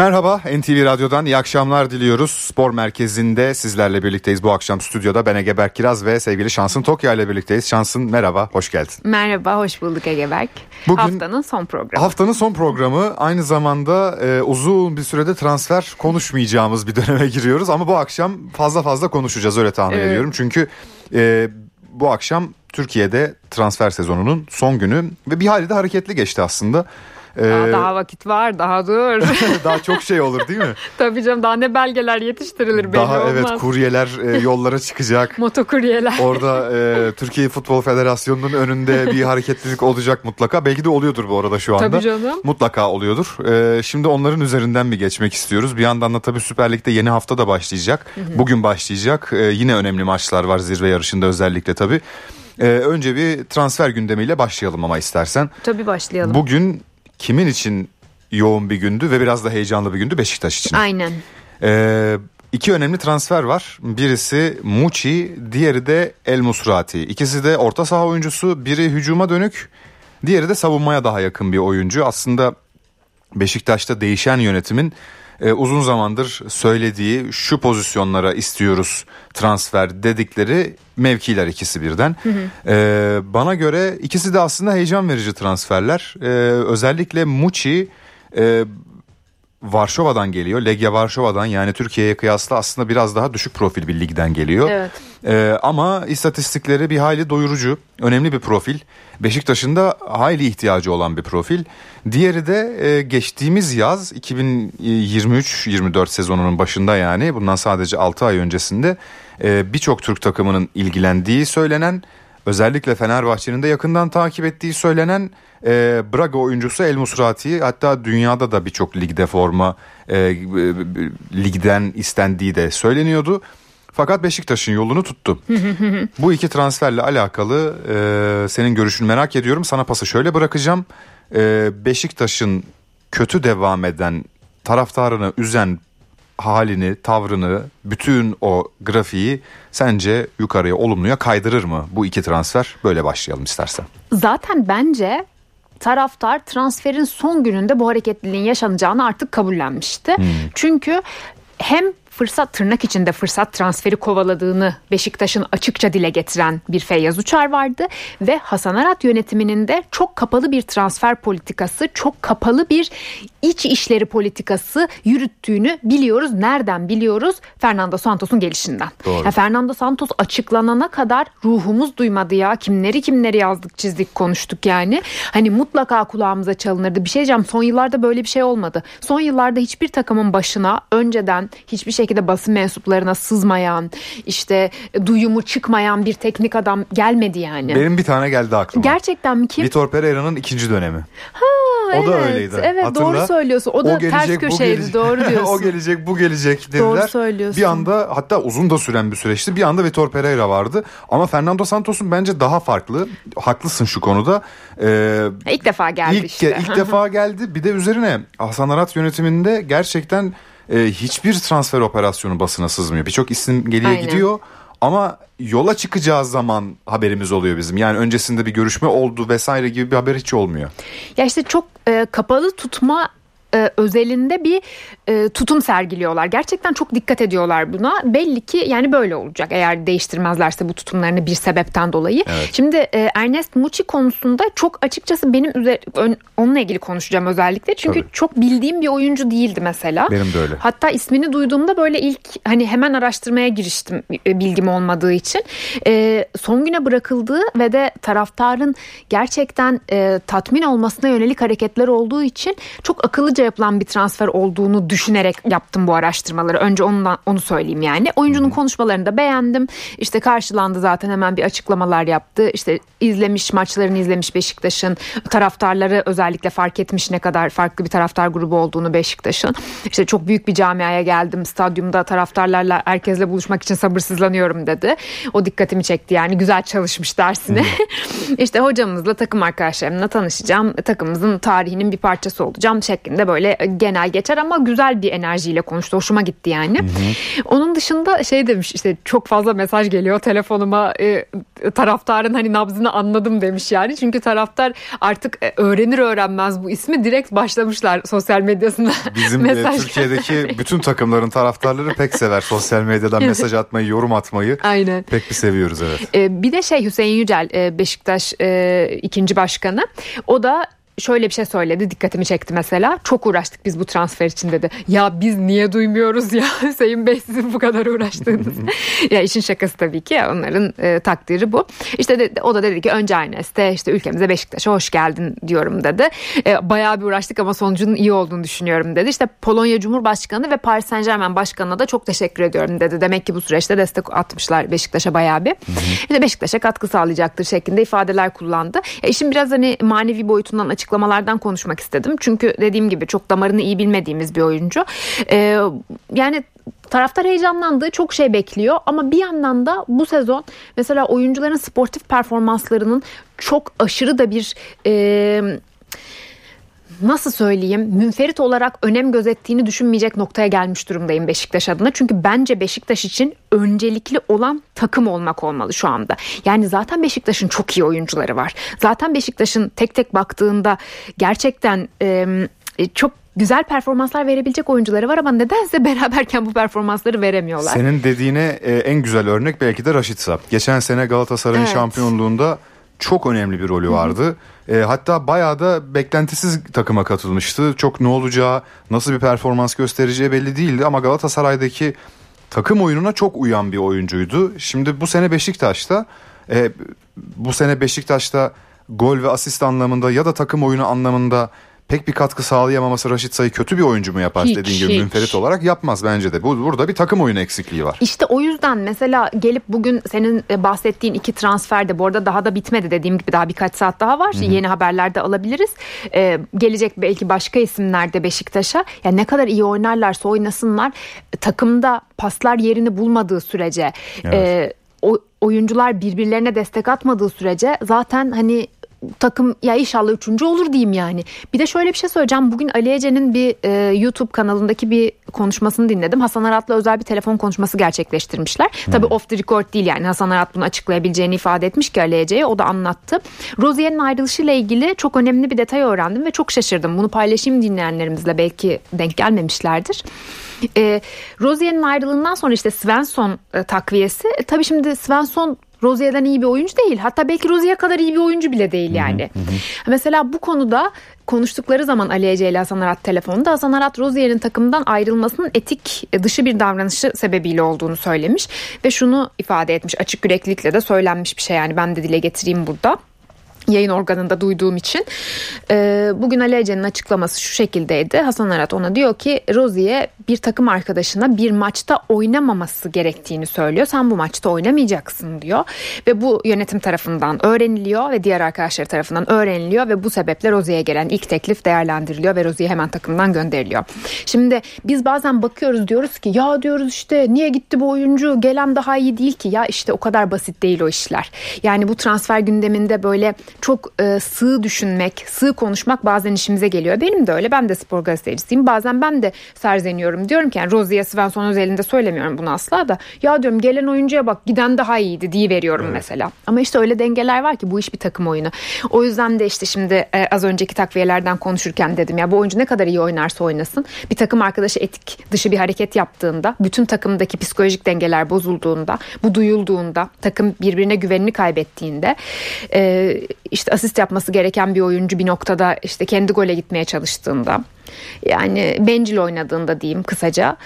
Merhaba NTV Radyo'dan iyi akşamlar diliyoruz. Spor merkezinde sizlerle birlikteyiz bu akşam stüdyoda. Ben Ege Berk Kiraz ve sevgili Şansın Tokyo ile birlikteyiz. Şansın merhaba, hoş geldin. Merhaba, hoş bulduk Ege Berk. Bugün haftanın son programı. Haftanın son programı aynı zamanda e, uzun bir sürede transfer konuşmayacağımız bir döneme giriyoruz. Ama bu akşam fazla fazla konuşacağız öyle tahmin evet. ediyorum. Çünkü e, bu akşam Türkiye'de transfer sezonunun son günü ve bir hayli de hareketli geçti aslında. Daha, ee, daha vakit var daha dur. daha çok şey olur değil mi? Tabii canım daha ne belgeler yetiştirilir belli daha, olmaz. Evet kuryeler e, yollara çıkacak. Motokuryeler. Orada e, Türkiye Futbol Federasyonu'nun önünde bir hareketlilik olacak mutlaka. Belki de oluyordur bu arada şu anda. Tabii canım. Mutlaka oluyordur. E, şimdi onların üzerinden bir geçmek istiyoruz. Bir yandan da tabii Süper Lig'de yeni hafta da başlayacak. Hı hı. Bugün başlayacak. E, yine önemli maçlar var zirve yarışında özellikle tabii. Ee, önce bir transfer gündemiyle başlayalım ama istersen. Tabii başlayalım. Bugün kimin için yoğun bir gündü ve biraz da heyecanlı bir gündü Beşiktaş için. Aynen. Ee, iki önemli transfer var. Birisi Muçi, diğeri de El Musrati. İkisi de orta saha oyuncusu. Biri hücuma dönük, diğeri de savunmaya daha yakın bir oyuncu. Aslında Beşiktaş'ta değişen yönetimin e, uzun zamandır söylediği şu pozisyonlara istiyoruz transfer dedikleri mevkiler ikisi birden. Hı hı. E, bana göre ikisi de aslında heyecan verici transferler. E, özellikle Muçi e, Varşova'dan geliyor. Legia Varşova'dan yani Türkiye'ye kıyasla aslında biraz daha düşük profil bir ligden geliyor. Evet. Ee, ama istatistikleri bir hayli doyurucu. Önemli bir profil. Beşiktaş'ın da hayli ihtiyacı olan bir profil. Diğeri de e, geçtiğimiz yaz 2023-24 sezonunun başında yani bundan sadece 6 ay öncesinde e, birçok Türk takımının ilgilendiği söylenen özellikle Fenerbahçe'nin de yakından takip ettiği söylenen e, Braga oyuncusu El Musrati hatta dünyada da birçok ligde forma e, e, ligden istendiği de söyleniyordu. Fakat Beşiktaş'ın yolunu tuttu. Bu iki transferle alakalı e, senin görüşünü merak ediyorum. Sana pası şöyle bırakacağım. E, Beşiktaş'ın kötü devam eden taraftarını üzen halini, tavrını, bütün o grafiği sence yukarıya olumluya kaydırır mı bu iki transfer? Böyle başlayalım istersen. Zaten bence taraftar transferin son gününde bu hareketliliğin yaşanacağını artık kabullenmişti. Hmm. Çünkü hem fırsat tırnak içinde fırsat transferi kovaladığını Beşiktaş'ın açıkça dile getiren bir Feyyaz Uçar vardı ve Hasan Arat yönetiminin de çok kapalı bir transfer politikası, çok kapalı bir iç işleri politikası yürüttüğünü biliyoruz. Nereden biliyoruz? Fernando Santos'un gelişinden. Doğru. Ya Fernando Santos açıklanana kadar ruhumuz duymadı ya. Kimleri kimleri yazdık, çizdik, konuştuk yani. Hani mutlaka kulağımıza çalınırdı. Bir şey diyeceğim. Son yıllarda böyle bir şey olmadı. Son yıllarda hiçbir takımın başına önceden hiçbir şekilde basın mensuplarına sızmayan, işte duyumu çıkmayan bir teknik adam gelmedi yani. Benim bir tane geldi aklıma. Gerçekten mi kim? Vitor Pereira'nın ikinci dönemi. Ha o evet, da öyleydi. Evet Hatırla. doğru söylüyorsun. O da o gelecek, ters köşeydi gelecek. doğru diyorsun. o gelecek bu gelecek dediler. Doğru söylüyorsun. Bir anda hatta uzun da süren bir süreçti. Bir anda Vitor Pereira vardı. Ama Fernando Santos'un bence daha farklı. Haklısın şu konuda. Ee, ilk defa geldi ilk, işte. İlk defa geldi. Bir de üzerine Hasan Arat yönetiminde gerçekten e, hiçbir transfer operasyonu basına sızmıyor. Birçok isim geliyor Aynen. gidiyor. Ama yola çıkacağı zaman haberimiz oluyor bizim. Yani öncesinde bir görüşme oldu vesaire gibi bir haber hiç olmuyor. Ya işte çok e, kapalı tutma e, özelinde bir e, tutum sergiliyorlar. Gerçekten çok dikkat ediyorlar buna. Belli ki yani böyle olacak eğer değiştirmezlerse bu tutumlarını bir sebepten dolayı. Evet. Şimdi e, Ernest Muçi konusunda çok açıkçası benim üzer, ön, onunla ilgili konuşacağım özellikle. Çünkü Tabii. çok bildiğim bir oyuncu değildi mesela. Benim de öyle. Hatta ismini duyduğumda böyle ilk hani hemen araştırmaya giriştim e, bilgim olmadığı için. E, son güne bırakıldığı ve de taraftarın gerçekten e, tatmin olmasına yönelik hareketler olduğu için çok akıllıca hızlıca yapılan bir transfer olduğunu düşünerek yaptım bu araştırmaları. Önce ondan onu söyleyeyim yani. Oyuncunun konuşmalarını da beğendim. İşte karşılandı zaten hemen bir açıklamalar yaptı. İşte izlemiş maçlarını izlemiş Beşiktaş'ın taraftarları özellikle fark etmiş ne kadar farklı bir taraftar grubu olduğunu Beşiktaş'ın. İşte çok büyük bir camiaya geldim. Stadyumda taraftarlarla herkesle buluşmak için sabırsızlanıyorum dedi. O dikkatimi çekti yani güzel çalışmış dersini. işte hocamızla takım arkadaşlarımla tanışacağım. Takımımızın tarihinin bir parçası olacağım şeklinde böyle genel geçer ama güzel bir enerjiyle konuştu. Hoşuma gitti yani. Hı hı. Onun dışında şey demiş işte çok fazla mesaj geliyor telefonuma e, taraftarın hani nabzını anladım demiş yani. Çünkü taraftar artık e, öğrenir öğrenmez bu ismi direkt başlamışlar sosyal medyasında. Bizim e, Türkiye'deki bütün takımların taraftarları pek sever sosyal medyadan mesaj atmayı, yorum atmayı. Aynen. Pek bir seviyoruz evet. E, bir de şey Hüseyin Yücel e, Beşiktaş e, ikinci başkanı. O da şöyle bir şey söyledi dikkatimi çekti mesela. Çok uğraştık biz bu transfer için dedi. Ya biz niye duymuyoruz ya Hüseyin Bey sizin bu kadar uğraştığınız. ya işin şakası tabii ki onların e, takdiri bu. İşte de, o da dedi ki önce Aynes'te işte ülkemize Beşiktaş'a hoş geldin diyorum dedi. E, bayağı bir uğraştık ama sonucunun iyi olduğunu düşünüyorum dedi. İşte Polonya Cumhurbaşkanı ve Paris Saint Germain Başkanı'na da çok teşekkür ediyorum dedi. Demek ki bu süreçte destek atmışlar Beşiktaş'a bayağı bir. İşte Beşiktaş'a katkı sağlayacaktır şeklinde ifadeler kullandı. Ya işin biraz hani manevi boyutundan açık açıklamalardan konuşmak istedim. Çünkü dediğim gibi çok damarını iyi bilmediğimiz bir oyuncu. Ee, yani taraftar heyecanlandığı çok şey bekliyor ama bir yandan da bu sezon mesela oyuncuların sportif performanslarının çok aşırı da bir e, nasıl söyleyeyim münferit olarak önem gözettiğini düşünmeyecek noktaya gelmiş durumdayım Beşiktaş adına. Çünkü bence Beşiktaş için öncelikli olan takım olmak olmalı şu anda. Yani zaten Beşiktaş'ın çok iyi oyuncuları var. Zaten Beşiktaş'ın tek tek baktığında gerçekten e, çok güzel performanslar verebilecek oyuncuları var ama nedense beraberken bu performansları veremiyorlar. Senin dediğine en güzel örnek belki de Raşitsa. Geçen sene Galatasaray'ın evet. şampiyonluğunda çok önemli bir rolü vardı. E, hatta bayağı da beklentisiz takıma katılmıştı. Çok ne olacağı, nasıl bir performans göstereceği belli değildi ama Galatasaray'daki takım oyununa çok uyan bir oyuncuydu. Şimdi bu sene Beşiktaş'ta e, bu sene Beşiktaş'ta gol ve asist anlamında ya da takım oyunu anlamında pek bir katkı sağlayamaması Raşit Say'ı kötü bir oyuncu mu yapar hiç, dediğin gibi hiç. münferit olarak yapmaz bence de. Bu, burada bir takım oyunu eksikliği var. İşte o yüzden mesela gelip bugün senin e, bahsettiğin iki transfer de bu arada daha da bitmedi dediğim gibi daha birkaç saat daha var. Hı-hı. Yeni haberlerde alabiliriz. Ee, gelecek belki başka isimler de Beşiktaş'a. Yani ne kadar iyi oynarlarsa oynasınlar takımda paslar yerini bulmadığı sürece evet. e, o, oyuncular birbirlerine destek atmadığı sürece zaten hani takım ya inşallah üçüncü olur diyeyim yani. Bir de şöyle bir şey söyleyeceğim. Bugün Ali Ece'nin bir e, YouTube kanalındaki bir konuşmasını dinledim. Hasan Arat'la özel bir telefon konuşması gerçekleştirmişler. Hmm. Tabii off the record değil yani. Hasan Arat bunu açıklayabileceğini ifade etmiş ki Ali Ece'ye. O da anlattı. Rozier'in ayrılışıyla ilgili çok önemli bir detay öğrendim ve çok şaşırdım. Bunu paylaşayım dinleyenlerimizle belki denk gelmemişlerdir. E, Rozier'in ayrılığından sonra işte Svensson e, takviyesi. E, tabii şimdi Svensson Rozier'den iyi bir oyuncu değil. Hatta belki Rozier kadar iyi bir oyuncu bile değil yani. Hı hı. Mesela bu konuda konuştukları zaman Ali Ece ile Hasan Arat telefonda Hasan Arat Rozier'in takımdan ayrılmasının etik dışı bir davranışı sebebiyle olduğunu söylemiş ve şunu ifade etmiş açık yüreklilikle de söylenmiş bir şey yani ben de dile getireyim burada yayın organında duyduğum için. E, bugün Ali Ece'nin açıklaması şu şekildeydi. Hasan Arat ona diyor ki Rozi'ye bir takım arkadaşına bir maçta oynamaması gerektiğini söylüyor. Sen bu maçta oynamayacaksın diyor. Ve bu yönetim tarafından öğreniliyor ve diğer arkadaşları tarafından öğreniliyor ve bu sebeple Rozi'ye gelen ilk teklif değerlendiriliyor ve Rozi'ye hemen takımdan gönderiliyor. Şimdi biz bazen bakıyoruz diyoruz ki ya diyoruz işte niye gitti bu oyuncu gelen daha iyi değil ki ya işte o kadar basit değil o işler. Yani bu transfer gündeminde böyle çok e, sığ düşünmek, sığ konuşmak bazen işimize geliyor. Benim de öyle. Ben de spor gazetecisiyim. Bazen ben de serzeniyorum. Diyorum ki yani Rozier Svensson özelinde söylemiyorum bunu asla da. Ya diyorum gelen oyuncuya bak giden daha iyiydi diye veriyorum evet. mesela. Ama işte öyle dengeler var ki bu iş bir takım oyunu. O yüzden de işte şimdi e, az önceki takviyelerden konuşurken dedim ya bu oyuncu ne kadar iyi oynarsa oynasın. Bir takım arkadaşı etik dışı bir hareket yaptığında, bütün takımdaki psikolojik dengeler bozulduğunda, bu duyulduğunda, takım birbirine güvenini kaybettiğinde e, işte asist yapması gereken bir oyuncu bir noktada işte kendi gole gitmeye çalıştığında yani bencil oynadığında diyeyim kısaca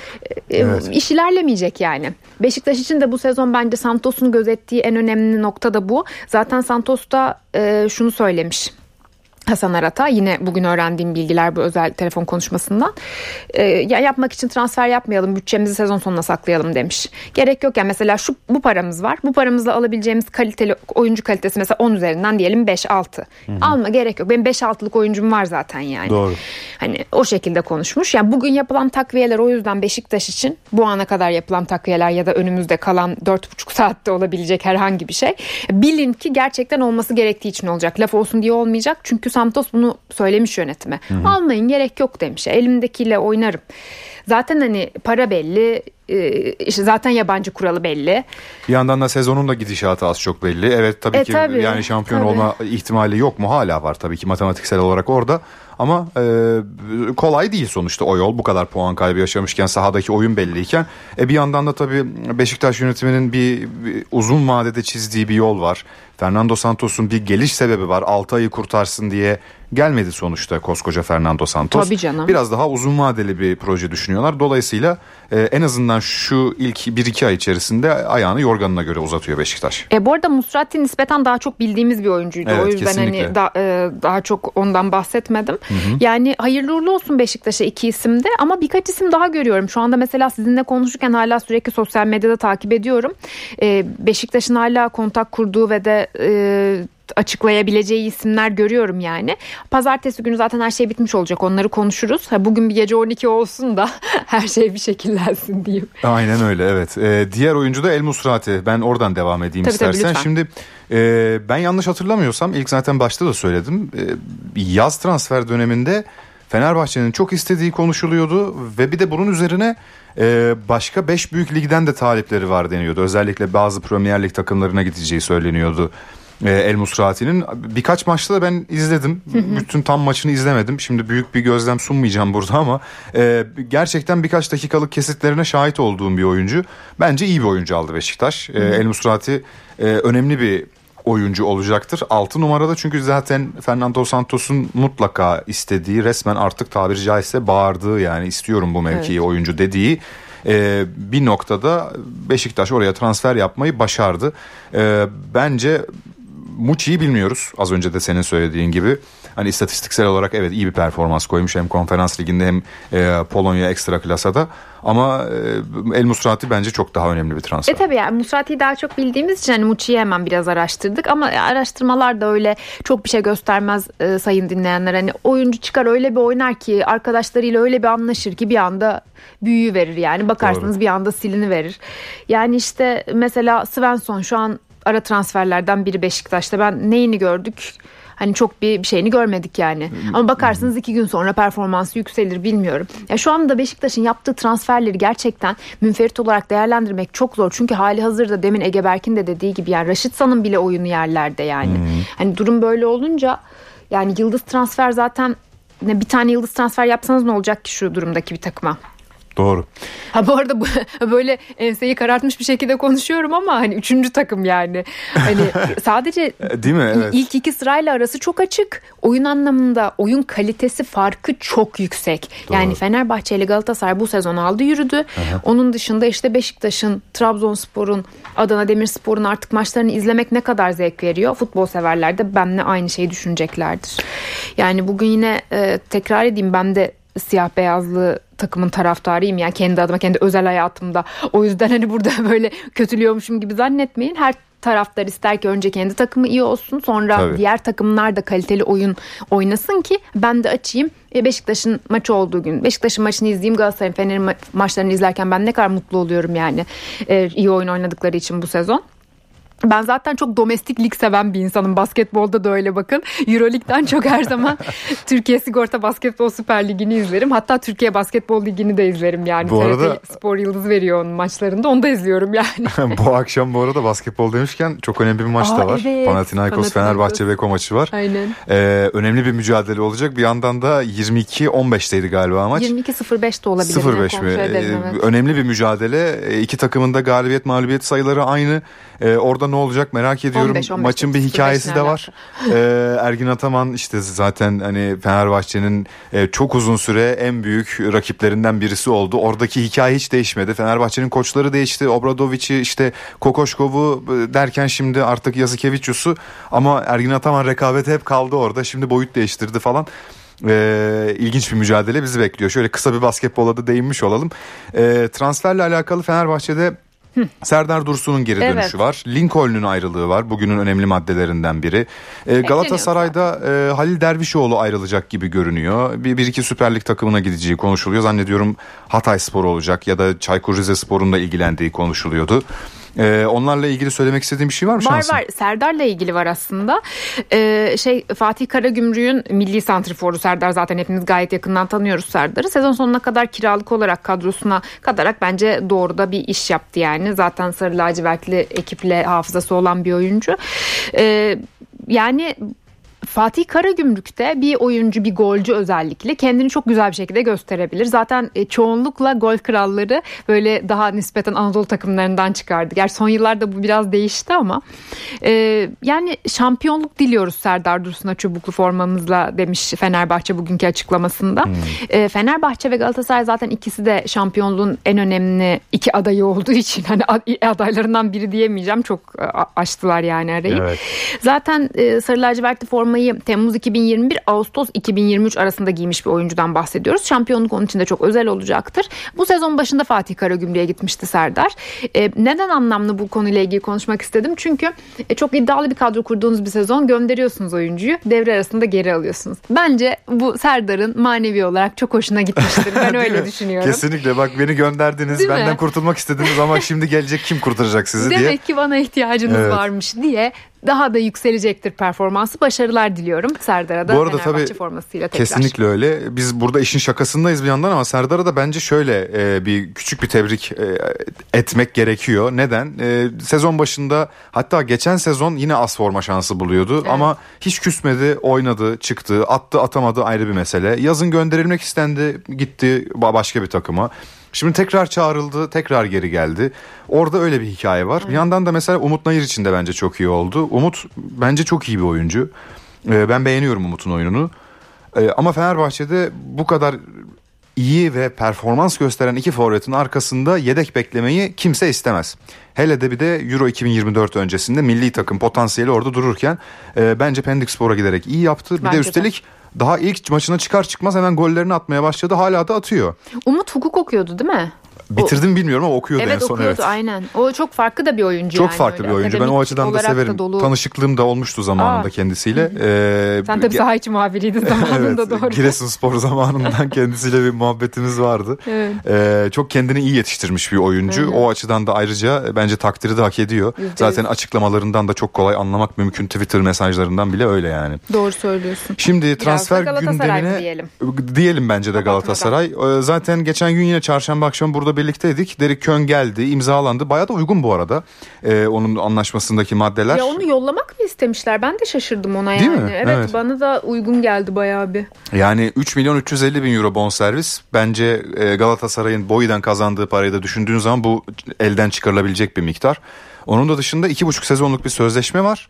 e, evet. iş ilerlemeyecek yani. Beşiktaş için de bu sezon bence Santos'un gözettiği en önemli nokta da bu. Zaten Santos da e, şunu söylemiş Hasan Arat'a yine bugün öğrendiğim bilgiler bu özel telefon konuşmasından. E, ya yapmak için transfer yapmayalım bütçemizi sezon sonuna saklayalım demiş. Gerek yok yani mesela şu bu paramız var. Bu paramızla alabileceğimiz kaliteli oyuncu kalitesi mesela 10 üzerinden diyelim 5-6 alma gerek yok. Benim 5-6'lık oyuncum var zaten yani. Doğru. Hani o şekilde konuşmuş. Yani bugün yapılan takviyeler o yüzden Beşiktaş için bu ana kadar yapılan takviyeler ya da önümüzde kalan 4,5 saatte olabilecek herhangi bir şey. Bilin ki gerçekten olması gerektiği için olacak. Laf olsun diye olmayacak. Çünkü Santos bunu söylemiş yönetime. Hı-hı. Almayın gerek yok demiş. Elimdekiyle oynarım. Zaten hani para belli, e, işte zaten yabancı kuralı belli. Bir yandan da sezonun da gidişatı az çok belli. Evet tabii e, ki tabii, yani şampiyon tabii. olma ihtimali yok mu? Hala var tabii ki matematiksel olarak orada. Ama e, kolay değil sonuçta o yol bu kadar puan kaybı yaşamışken sahadaki oyun belliyken. E, bir yandan da tabii Beşiktaş yönetiminin bir, bir uzun vadede çizdiği bir yol var. Fernando Santos'un bir geliş sebebi var. 6 ayı kurtarsın diye gelmedi sonuçta koskoca Fernando Santos. Tabii canım. Biraz daha uzun vadeli bir proje düşünüyorlar. Dolayısıyla e, en azından şu ilk 1-2 ay içerisinde ayağını yorganına göre uzatıyor Beşiktaş. E, bu arada Musrati nispeten daha çok bildiğimiz bir oyuncuydu. Evet, o yüzden hani kesinlikle. hani da, e, daha çok ondan bahsetmedim. Hı hı. Yani hayırlı uğurlu olsun Beşiktaş'a iki isimde ama birkaç isim daha görüyorum. Şu anda mesela sizinle konuşurken hala sürekli sosyal medyada takip ediyorum. E, Beşiktaş'ın hala kontak kurduğu ve de e, açıklayabileceği isimler görüyorum yani. Pazartesi günü zaten her şey bitmiş olacak. Onları konuşuruz. Ha, bugün bir gece 12 olsun da her şey bir şekillensin diyeyim. Aynen öyle evet. Ee, diğer oyuncu da El Musrati. Ben oradan devam edeyim tabii, istersen. Tabii, Şimdi e, ben yanlış hatırlamıyorsam ilk zaten başta da söyledim. E, yaz transfer döneminde Fenerbahçe'nin çok istediği konuşuluyordu ve bir de bunun üzerine e, başka 5 büyük ligden de talipleri var deniyordu. Özellikle bazı Premier Lig takımlarına gideceği söyleniyordu. E, El Musrati'nin birkaç maçta da ben izledim. Bütün tam maçını izlemedim. Şimdi büyük bir gözlem sunmayacağım burada ama e, gerçekten birkaç dakikalık kesitlerine şahit olduğum bir oyuncu. Bence iyi bir oyuncu aldı Beşiktaş. E, El Musrati e, önemli bir oyuncu olacaktır. 6 numarada çünkü zaten Fernando Santos'un mutlaka istediği resmen artık tabiri caizse bağırdığı yani istiyorum bu mevkiyi evet. oyuncu dediği e, bir noktada Beşiktaş oraya transfer yapmayı başardı. E, bence Muçi'yi bilmiyoruz az önce de senin söylediğin gibi. Hani istatistiksel olarak evet iyi bir performans koymuş hem konferans liginde hem e, Polonya ekstra klasada. Ama e, El Musrati bence çok daha önemli bir transfer. E tabii yani Musrati'yi daha çok bildiğimiz için hani Muçi'yi hemen biraz araştırdık. Ama araştırmalar da öyle çok bir şey göstermez e, sayın dinleyenler. Hani oyuncu çıkar öyle bir oynar ki arkadaşlarıyla öyle bir anlaşır ki bir anda büyüyü verir yani. Bakarsınız Doğru. bir anda silini verir. Yani işte mesela Svensson şu an ara transferlerden biri Beşiktaş'ta. Ben neyini gördük? Hani çok bir, bir şeyini görmedik yani. Ama bakarsınız iki gün sonra performansı yükselir bilmiyorum. Ya şu anda Beşiktaş'ın yaptığı transferleri gerçekten münferit olarak değerlendirmek çok zor. Çünkü hali hazırda demin Ege Berk'in de dediği gibi yani Raşit San'ın bile oyunu yerlerde yani. Hmm. Hani durum böyle olunca yani yıldız transfer zaten ne bir tane yıldız transfer yapsanız ne olacak ki şu durumdaki bir takıma? Doğru. Ha bu arada böyle enseyi karartmış bir şekilde konuşuyorum ama hani üçüncü takım yani. Hani sadece e, Değil mi? Evet. ilk iki sırayla arası çok açık. Oyun anlamında oyun kalitesi farkı çok yüksek. Doğru. Yani Fenerbahçe ile Galatasaray bu sezon aldı yürüdü. Aha. Onun dışında işte Beşiktaş'ın, Trabzonspor'un, Adana Demirspor'un artık maçlarını izlemek ne kadar zevk veriyor. Futbol severler de benimle aynı şeyi düşüneceklerdir. Yani bugün yine e, tekrar edeyim ben de siyah beyazlı takımın taraftarıyım yani kendi adıma kendi özel hayatımda. O yüzden hani burada böyle kötülüyormuşum gibi zannetmeyin. Her taraftar ister ki önce kendi takımı iyi olsun sonra Tabii. diğer takımlar da kaliteli oyun oynasın ki ben de açayım e, Beşiktaş'ın maçı olduğu gün Beşiktaş'ın maçını izleyeyim Galatasaray'ın Fener'in ma- maçlarını izlerken ben ne kadar mutlu oluyorum yani e, iyi oyun oynadıkları için bu sezon. Ben zaten çok domestik lig seven bir insanım. Basketbolda da öyle bakın. Euroleague'den çok her zaman Türkiye Sigorta Basketbol Süper Ligi'ni izlerim. Hatta Türkiye Basketbol Ligi'ni de izlerim yani. Bu arada Spor Yıldız veriyor onun maçlarında. Onu da izliyorum yani. bu akşam bu arada basketbol demişken çok önemli bir maç Aa, da var. Evet. Panathinaikos Fenerbahçe Beko maçı var. Aynen. Ee, önemli bir mücadele olacak. Bir yandan da 22-15'teydi galiba maç. 22-05 de olabilir. 05 mi? Ee, evet. Önemli bir mücadele. Ee, iki takımın da galibiyet mağlubiyet sayıları aynı. Ee, orada ne olacak merak ediyorum. 15, 15, Maçın bir hikayesi de var. Ee, Ergin Ataman işte zaten hani Fenerbahçe'nin e, çok uzun süre en büyük rakiplerinden birisi oldu. Oradaki hikaye hiç değişmedi. Fenerbahçe'nin koçları değişti. Obradovic'i işte Kokoşkov'u e, derken şimdi artık Yazıkevicius'u ama Ergin Ataman rekabeti hep kaldı orada. Şimdi boyut değiştirdi falan. Ee, ilginç bir mücadele bizi bekliyor. Şöyle kısa bir basketbola da değinmiş olalım. Ee, transferle alakalı Fenerbahçe'de Serdar Dursun'un geri dönüşü evet. var. Lincoln'un ayrılığı var. Bugünün önemli maddelerinden biri. Ee, Galatasaray'da e, Halil Dervişoğlu ayrılacak gibi görünüyor. Bir, bir iki Süper Lig takımına gideceği konuşuluyor. Zannediyorum Hatay Spor olacak ya da Çaykur Rizespor'un da ilgilendiği konuşuluyordu. Ee, onlarla ilgili söylemek istediğim bir şey var mı Var şansın? var. Serdar'la ilgili var aslında. Ee, şey Fatih Karagümrük'ün milli santriforu Serdar zaten hepimiz gayet yakından tanıyoruz Serdar'ı. Sezon sonuna kadar kiralık olarak kadrosuna kadarak bence doğru da bir iş yaptı yani. Zaten Sarı Lacivertli ekiple hafızası olan bir oyuncu. Ee, yani Fatih Karagümrük'te bir oyuncu bir golcü özellikle kendini çok güzel bir şekilde gösterebilir. Zaten e, çoğunlukla gol kralları böyle daha nispeten Anadolu takımlarından çıkardı. Gerçi son yıllarda bu biraz değişti ama e, yani şampiyonluk diliyoruz Serdar Dursun'a çubuklu formamızla demiş Fenerbahçe bugünkü açıklamasında. Hmm. E, Fenerbahçe ve Galatasaray zaten ikisi de şampiyonluğun en önemli iki adayı olduğu için hani adaylarından biri diyemeyeceğim. Çok açtılar yani arayı. Evet. Zaten e, Sarı lacivertli forma formayı Temmuz 2021 Ağustos 2023 arasında giymiş bir oyuncudan bahsediyoruz. Şampiyonluk onun için de çok özel olacaktır. Bu sezon başında Fatih Karagümrük'e gitmişti Serdar. E, neden anlamlı bu konuyla ilgili konuşmak istedim? Çünkü e, çok iddialı bir kadro kurduğunuz bir sezon gönderiyorsunuz oyuncuyu. Devre arasında geri alıyorsunuz. Bence bu Serdar'ın manevi olarak çok hoşuna gitmiştir. Ben öyle düşünüyorum. Kesinlikle bak beni gönderdiniz. Değil benden mi? kurtulmak istediniz ama şimdi gelecek kim kurtaracak sizi Demek diye. Demek ki bana ihtiyacınız evet. varmış diye daha da yükselecektir performansı. Başarılar diliyorum Serdar'a da Bu arada Fenerbahçe tabii, formasıyla tekrar. Kesinlikle öyle. Biz burada işin şakasındayız bir yandan ama Serdar'a da bence şöyle e, bir küçük bir tebrik e, etmek gerekiyor. Neden? E, sezon başında hatta geçen sezon yine az forma şansı buluyordu evet. ama hiç küsmedi, oynadı, çıktı, attı, atamadı ayrı bir mesele. Yazın gönderilmek istendi, gitti başka bir takıma. Şimdi tekrar çağrıldı, tekrar geri geldi. Orada öyle bir hikaye var. Evet. Bir yandan da mesela Umut Nayır için de bence çok iyi oldu. Umut bence çok iyi bir oyuncu. Ee, ben beğeniyorum Umut'un oyununu. Ee, ama Fenerbahçe'de bu kadar iyi ve performans gösteren iki forvetin arkasında yedek beklemeyi kimse istemez. Hele de bir de Euro 2024 öncesinde milli takım potansiyeli orada dururken e, bence Pendik Spor'a giderek iyi yaptı. Bir bence de üstelik de daha ilk maçına çıkar çıkmaz hemen gollerini atmaya başladı. Hala da atıyor. Umut hukuk okuyordu değil mi? Bitirdim bilmiyorum ama okuyordu evet, en son. Okuyordu, evet aynen. O çok farklı da bir oyuncu Çok yani farklı bir oyuncu. Ben o açıdan da severim. Da dolu... Tanışıklığım da olmuştu zamanında Aa. kendisiyle. Ee, Sen tabii saha içi muhabiriydin zamanında evet, doğru. Giresunspor zamanından kendisiyle bir muhabbetimiz vardı. Evet. Ee, çok kendini iyi yetiştirmiş bir oyuncu. Evet. O açıdan da ayrıca bence takdiri de hak ediyor. %100. Zaten açıklamalarından da çok kolay anlamak mümkün. Twitter mesajlarından bile öyle yani. Doğru söylüyorsun. Şimdi transfer gündemine diyelim. diyelim bence de Galatasaray. Ee, zaten geçen gün yine çarşamba akşam burada birlikteydik. Derek Kön geldi, imzalandı. Bayağı da uygun bu arada. Ee, onun anlaşmasındaki maddeler. Ya onu yollamak mı istemişler? Ben de şaşırdım ona Değil yani. Mi? Evet, evet bana da uygun geldi bayağı bir. Yani 3 milyon 350 bin euro bonservis. Bence e, Galatasaray'ın boydan kazandığı parayı da düşündüğün zaman bu elden çıkarılabilecek bir miktar. Onun da dışında 2,5 sezonluk bir sözleşme var.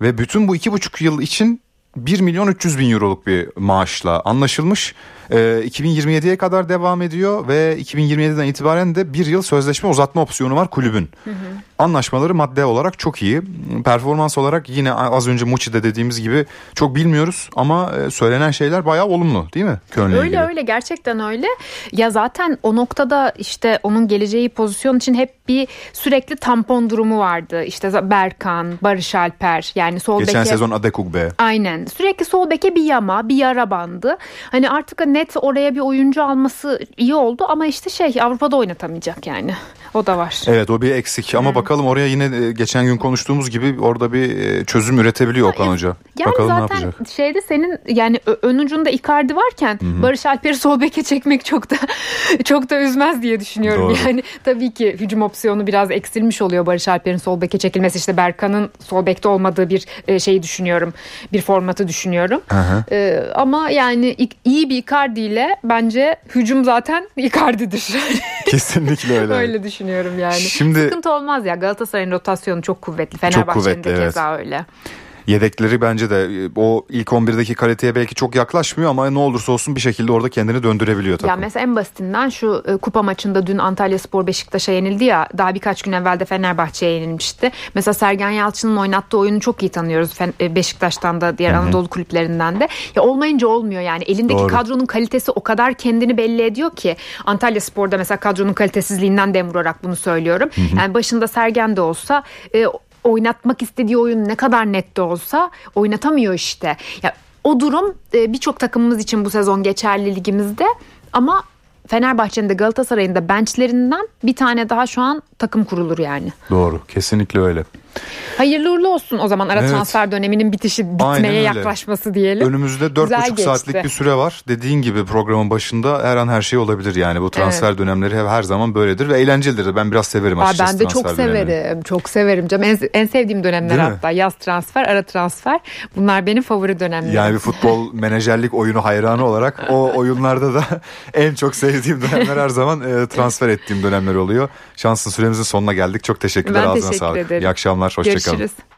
Ve bütün bu 2,5 yıl için 1 milyon 300 bin euroluk bir maaşla anlaşılmış. E, ee, 2027'ye kadar devam ediyor ve 2027'den itibaren de bir yıl sözleşme uzatma opsiyonu var kulübün. Hı hı. Anlaşmaları madde olarak çok iyi. Performans olarak yine az önce Muçi'de dediğimiz gibi çok bilmiyoruz ama e, söylenen şeyler bayağı olumlu değil mi? Köln'le öyle ilgili. öyle gerçekten öyle. Ya zaten o noktada işte onun geleceği pozisyon için hep bir sürekli tampon durumu vardı. İşte Berkan, Barış Alper yani sol Geçen beke... sezon Adekugbe. Aynen. Sürekli sol beke bir yama, bir yara bandı. Hani artık net oraya bir oyuncu alması iyi oldu ama işte şey Avrupa'da oynatamayacak yani. O da var. Evet o bir eksik ama hmm. bakalım oraya yine e, geçen gün konuştuğumuz gibi orada bir e, çözüm üretebiliyor Okan Hoca. Yani bakalım zaten ne yapacak. şeyde senin yani ön ucunda Icardi varken hı Barış Alper'i sol beke çekmek çok da çok da üzmez diye düşünüyorum. Doğru. Yani tabii ki hücum opsiyonu biraz eksilmiş oluyor Barış Alper'in sol beke çekilmesi. işte Berkan'ın sol bekte olmadığı bir e, şeyi düşünüyorum. Bir formatı düşünüyorum. Ee, ama yani iyi bir Icardi ile bence hücum zaten Icardi'dir. Kesinlikle öyle. öyle düşünüyorum yani. Şimdi, Sıkıntı olmaz ya Galatasaray'ın rotasyonu çok kuvvetli. Fenerbahçe'nin de evet. keza öyle. Yedekleri bence de e, o ilk 11'deki kaliteye belki çok yaklaşmıyor ama ne olursa olsun bir şekilde orada kendini döndürebiliyor takım. Ya mesela en basitinden şu e, kupa maçında dün Antalya Spor Beşiktaş'a yenildi ya daha birkaç gün evvel de Fenerbahçe'ye yenilmişti. Mesela Sergen Yalçın'ın oynattığı oyunu çok iyi tanıyoruz e, Beşiktaş'tan da diğer Hı-hı. Anadolu kulüplerinden de. Ya olmayınca olmuyor yani elindeki Doğru. kadronun kalitesi o kadar kendini belli ediyor ki Antalya Spor'da mesela kadronun kalitesizliğinden dem vurarak bunu söylüyorum. Hı-hı. Yani başında Sergen de olsa oynatmak istediği oyun ne kadar net de olsa oynatamıyor işte. Ya o durum e, birçok takımımız için bu sezon geçerli ligimizde ama Fenerbahçe'nin de Galatasaray'ın da benchlerinden bir tane daha şu an takım kurulur yani. Doğru kesinlikle öyle. Hayırlı uğurlu olsun o zaman ara Evet. transfer döneminin bitişi bitmeye yaklaşması diyelim. Önümüzde Güzel 4,5 geçti. saatlik bir süre var. Dediğin gibi programın başında her an her şey olabilir yani. Bu transfer dönemleri her- her zaman böyledir ve eğlencelidir. Ben biraz severim Aa, açıkçası ben de çok transfer dönemini. severim. Çok severim canım. En, en sevdiğim dönemler Değil mi? hatta. Yaz transfer, ara transfer. Bunlar benim favori dönemlerim. Yani bir futbol menajerlik oyunu hayranı olarak o oyunlarda da en çok sevdiğim dönemler her zaman e, transfer ettiğim dönemler oluyor. Şanslı süremizin sonuna geldik. Çok teşekkürler. Ben Ağzına teşekkür sağlık. ederim. İyi akşamlar. Hoşçakalın. Görüşürüz.